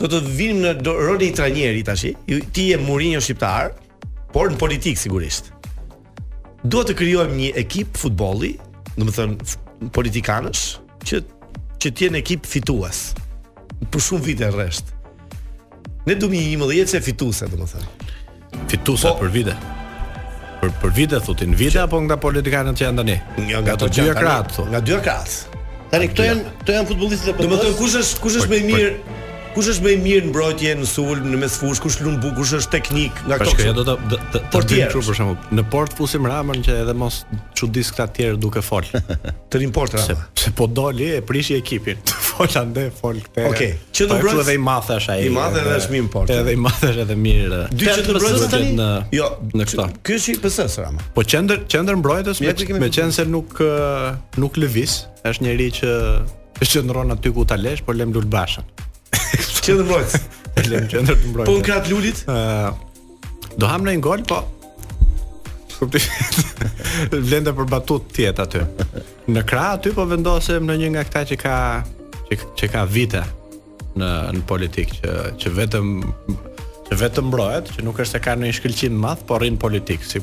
Do të vëmë në rolin e trajnerit tashi. Ti je Mourinho shqiptar, por në politikë sigurisht. Dua të krijojmë një ekip futbolli, domethënë politikanësh që që të jenë ekip fitues për shumë vite rresht. Na duhet një 11-she fituese, domethënë. Fituese po, për vite. Për për vite thua ti, vite apo nga politikanët që janë tani? Nga nga të dy krahat thotë. Nga dy krahat. Tani këto janë këto janë futbollistët e PD. Domethënë kush është kush është më i mirë? Kush është më i mirë në mbrojtje, në sulm, në mesfushë, kush luan bukur, kush është teknik, nga këto. Po ja ta zëmë për shembull, në portë fusim Ramën që edhe mos çudisë këta të tjerë duke fol. Të rrijë në portë Rama. Se, se po doli e prishi ekipin. Të flasë andej, fol këtej. Oke, okay. Qendërmbrojtës. Edhe i madh është ai. I madh edhe është mirë në portë. Edhe i madh është edhe mirë. Dy qendërmbrojtës tani, jo, në këta. Ky është i PS-së Rama. Po qendër, qendërmbrojtës me, meqenëse nuk, nuk lëviz. është njeri që qëndron aty ku ta lësh, po lëmë Lul Bashën. Qendërmbrojtës. Lëmë qendërmbrojtës. Po në krah të Lulit? Do hamë në një gol, po Vlenda për batutë të jetë aty Në krah aty po vendosim ndonjë nga këta që ka Që, që ka vite në, në politikë që, që vetëm Që vetëm mbrohet Që nuk është se ka ndonjë shkëlqim të madh Por rri në politikë Si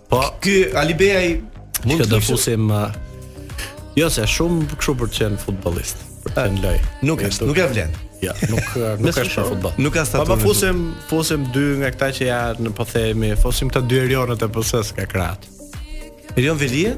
Po, ky Alibeajn mund të fusim uh, Jo, se shumë kështu për të qenë futbollist, për të qenë lojë. Nuk është, nuk e vlen. Ja, nuk nuk është për futboll. Nuk ka status. Po fusim, fusim dy nga këta që janë, po themi, fusim këta dy erionët e PS-së nga krahët. Erion Velinë?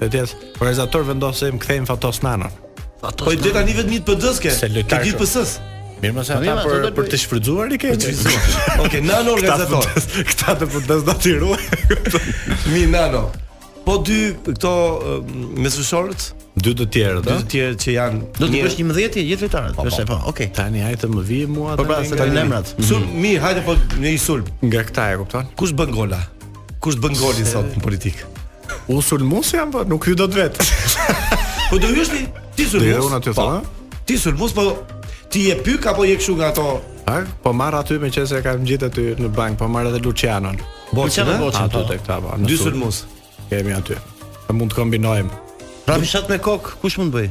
Të jetë organizator vendosim kthejmë Fatos Nanon. Fatos. Po ti tani vetëm një PD-s ke. Se lojtar. Ti PS-s. Mirë mos e ata për për, për të shfrytzuar i ke. Okej, Nano organizator. Këta të PD-s do ti ruaj. Mi Nano. Po dy këto mesfushorët, dy të tjerë, dy të tjerë që janë do të bësh 11 i gjithë lojtarët, po, është po. po, okay. Tani hajde të më vijë mua tani. Po pra, se tani emrat. Sulm, mirë, hajde po në një sulm. Nga këta e kupton? Kush bën gola? Kush të bën golin sot në politikë? U sulmues jam po, nuk e di do të vetë. po do hysh ti sulmues. Dhe unë aty po. thonë. Ti sulmues po ti je pyk apo je kështu nga ato? Ha? Po marr aty meqenëse e kam ngjitur aty në bankë, po marr edhe Lucianon. Boçi, Luciano Boçi aty po. tek ta po. Dy sulmues. Kemi aty. Po mund të kombinojmë. Pra fishat me kokë, kush mund bëjë?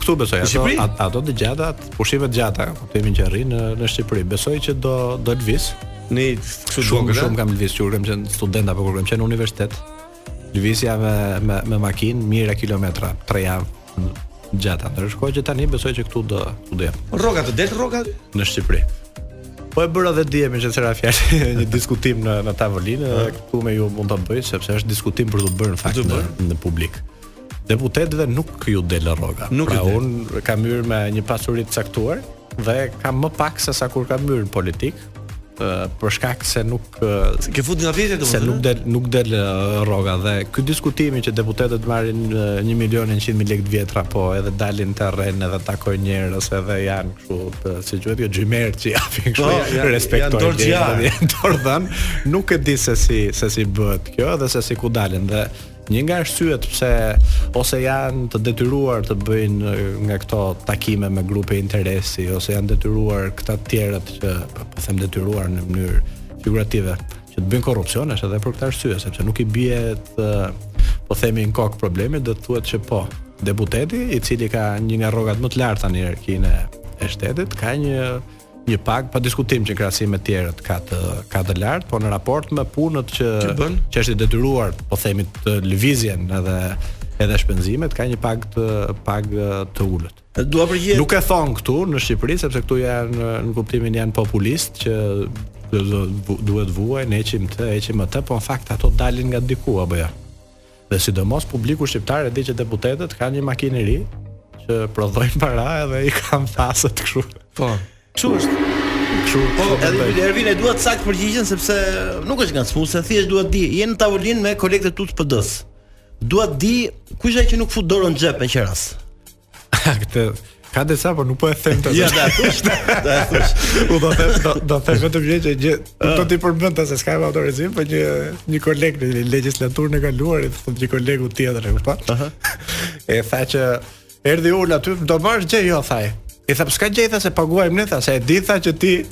Këtu besoj ato ato, ato të gjata, pushime të gjata, kuptimin që rri në në Shqipëri. Besoj që do do lëviz. Ne kështu shumë shumë kam lëviz, kur kam qenë student apo kur kam qenë në universitet. Lëvizja me me me makinë mijëra kilometra, tre javë të gjata. Ndërkohë që tani besoj që këtu do do jem. Rroga të del rroga në Shqipëri. Po e bëra dhe dje meqë ra fjalë një diskutim në në tavolinë dhe këtu me ju mund ta bëj sepse është diskutim për të bërë në fakt në, në publik. Deputetëve nuk ju del rroga. Nuk, pra unë kam hyrë me një pasuri të caktuar dhe kam më pak se sa kur kam hyrë në politikë për shkak se duke fut nga vete domethënë se nuk del nuk del rroga dhe ky diskutimi që deputetët marrin 1 milion e 900 mijë lekë të vjetra po edhe dalin në terren edhe takojnë njerëz edhe janë kështu të si quhet jo xhymertë që japin kështu po, ja, respektoj dorëdhënë nuk e di se si se si bëhet kjo edhe se si ku dalin dhe Një nga arsyet pse ose janë të detyruar të bëjnë nga këto takime me grupe interesi ose janë detyruar këta të tjerët që po them detyruar në mënyrë figurative që të bëjnë korrupsion është edhe për këtë arsye sepse nuk i biet po themi në kokë problemit dhe të thuhet që po deputeti i cili ka një nga rrogat më të larta në hierarkinë e shtetit ka një Një pagë pa diskutim që në krahasim me të tjerët ka të ka të lartë, por në raport me punët që që bën, që është i detyruar, po themi të lëvizjen edhe edhe shpenzimet, ka një pagë të pagë të ulët. Dua përgjigje. Nuk e thonë këtu në Shqipëri sepse këtu janë në kuptimin janë populistë që duhet vuaj, ne heqim të, heqim atë, po në fakt ato dalin nga diku apo jo. Ja. Dhe sidomos publiku shqiptar e di që deputetët kanë një makineri që prodhojnë para edhe i kanë thasët kështu. Po. Kështu është. Kështu. Po, edhe Ervin e dua të saktë përgjigjen sepse nuk është ngacmuese, thjesht dua të di, je në tavolinë me kolegët e tu të PD-s. Dua të di kush është ai që nuk fut dorën në xhep me qeras. Këtë ka disa, por nuk po e them dot. Ja, ta thush. Ta thush. U do të do të them vetëm një që gjë, nuk do t'i përmend se s'kam autorizim, po një një koleg në legjislaturën e kaluar, thotë një kolegu tjetër e kupton. Aha. E tha që erdhi u ul aty, do marrësh gjë jo tha ai. I tha, s'ka gjë tha se paguajmë ne tha, se e di tha që ti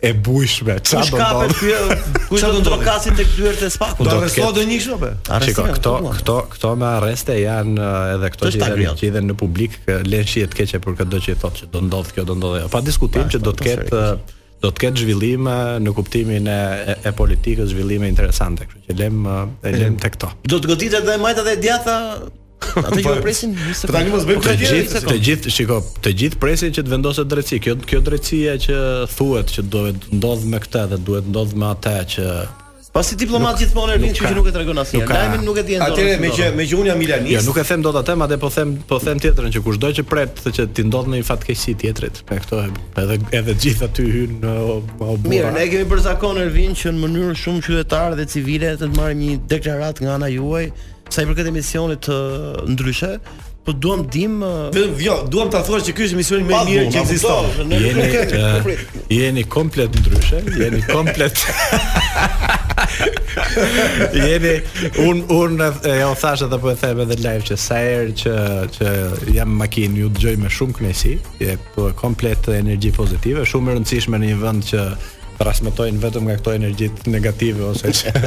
e bujshme. Ça do të bëhet? Kush do të trokasin tek dyert e SPAK-ut? Do të sot do një kështu apo? Shiko, këto këto këto me arreste janë uh, edhe këto që janë që janë në publik, uh, lënë shije të keqe për këdo që i thotë që do ndodh kjo, do ndodh ajo. Pa diskutim që do të ketë uh, do të ketë zhvillime në kuptimin e e politikës, zhvillime interesante, kështu që lëm e lëmë te kto. Do të goditet edhe e majta dhe e djathta Ata që po, e presin një sekondë. Tani mos bëjmë të gjithë, të gjithë, shiko, të gjithë presin që të vendoset drejtësi. Kjo kjo drejtësia që thuhet që duhet ndodh me këtë dhe duhet ndodh me atë që Po si diplomat gjithmonë rrin, kështu që nuk e tregon asnjë. Lajmin nuk e di ndonjë. Atëhere meqë meqë unë jam milanist. Jo, nuk e them dot atë, madje po them po them tjetrën që kushdo që pret që t'i ndodhë një një fatkeqësi tjetrit. Me këto edhe edhe gjithë aty hyn në oborr. Mirë, ne kemi për zakon Ervin që në mënyrë shumë qytetare dhe civile të të marrim një deklaratë nga ana juaj Sa i përket emisionit T'Ndryshe, po duam të dimë vetëm jo, duam ta thuash që ky është emisioni më i mirë që ekziston. Jeni jeni komplet ndryshe, jeni komplet. jeni unë unë jua thashë dhe po e them edhe live që sa herë që që jam në makinë ju dëgjoj me shumë kënaqësi, jepni komplet energji pozitive, shumë e rëndësishme në një vend që transmetojnë vetëm nga këto energjitë negative ose që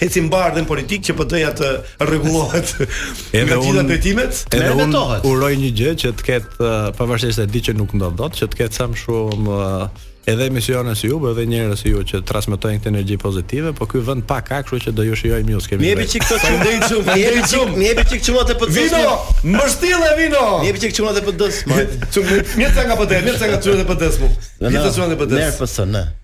Ecim mbarë edhe në politikë që PD-ja të rregullohet nga të gjitha drejtimet. Edhe unë uroj një gjë që të ketë pavarësisht se e di që nuk ndodh dot, që të ketë sa më shumë edhe emisione si ju, por edhe njerëz si ju që transmetojnë këtë energji pozitive, po ky vend pak ka, kështu që do ju shijojmë ju sa kemi. M'i jep çik këto çun deri çun, m'i jep çun, m'i jep çik çunat e PD-së. Vino, mështillë vino. M'i jep çik çunat e PD-së. Çum, mirë se nga PD, mirë se nga çunat e PD-së. Vino, mirë se nga PD. Mirë se nga PD.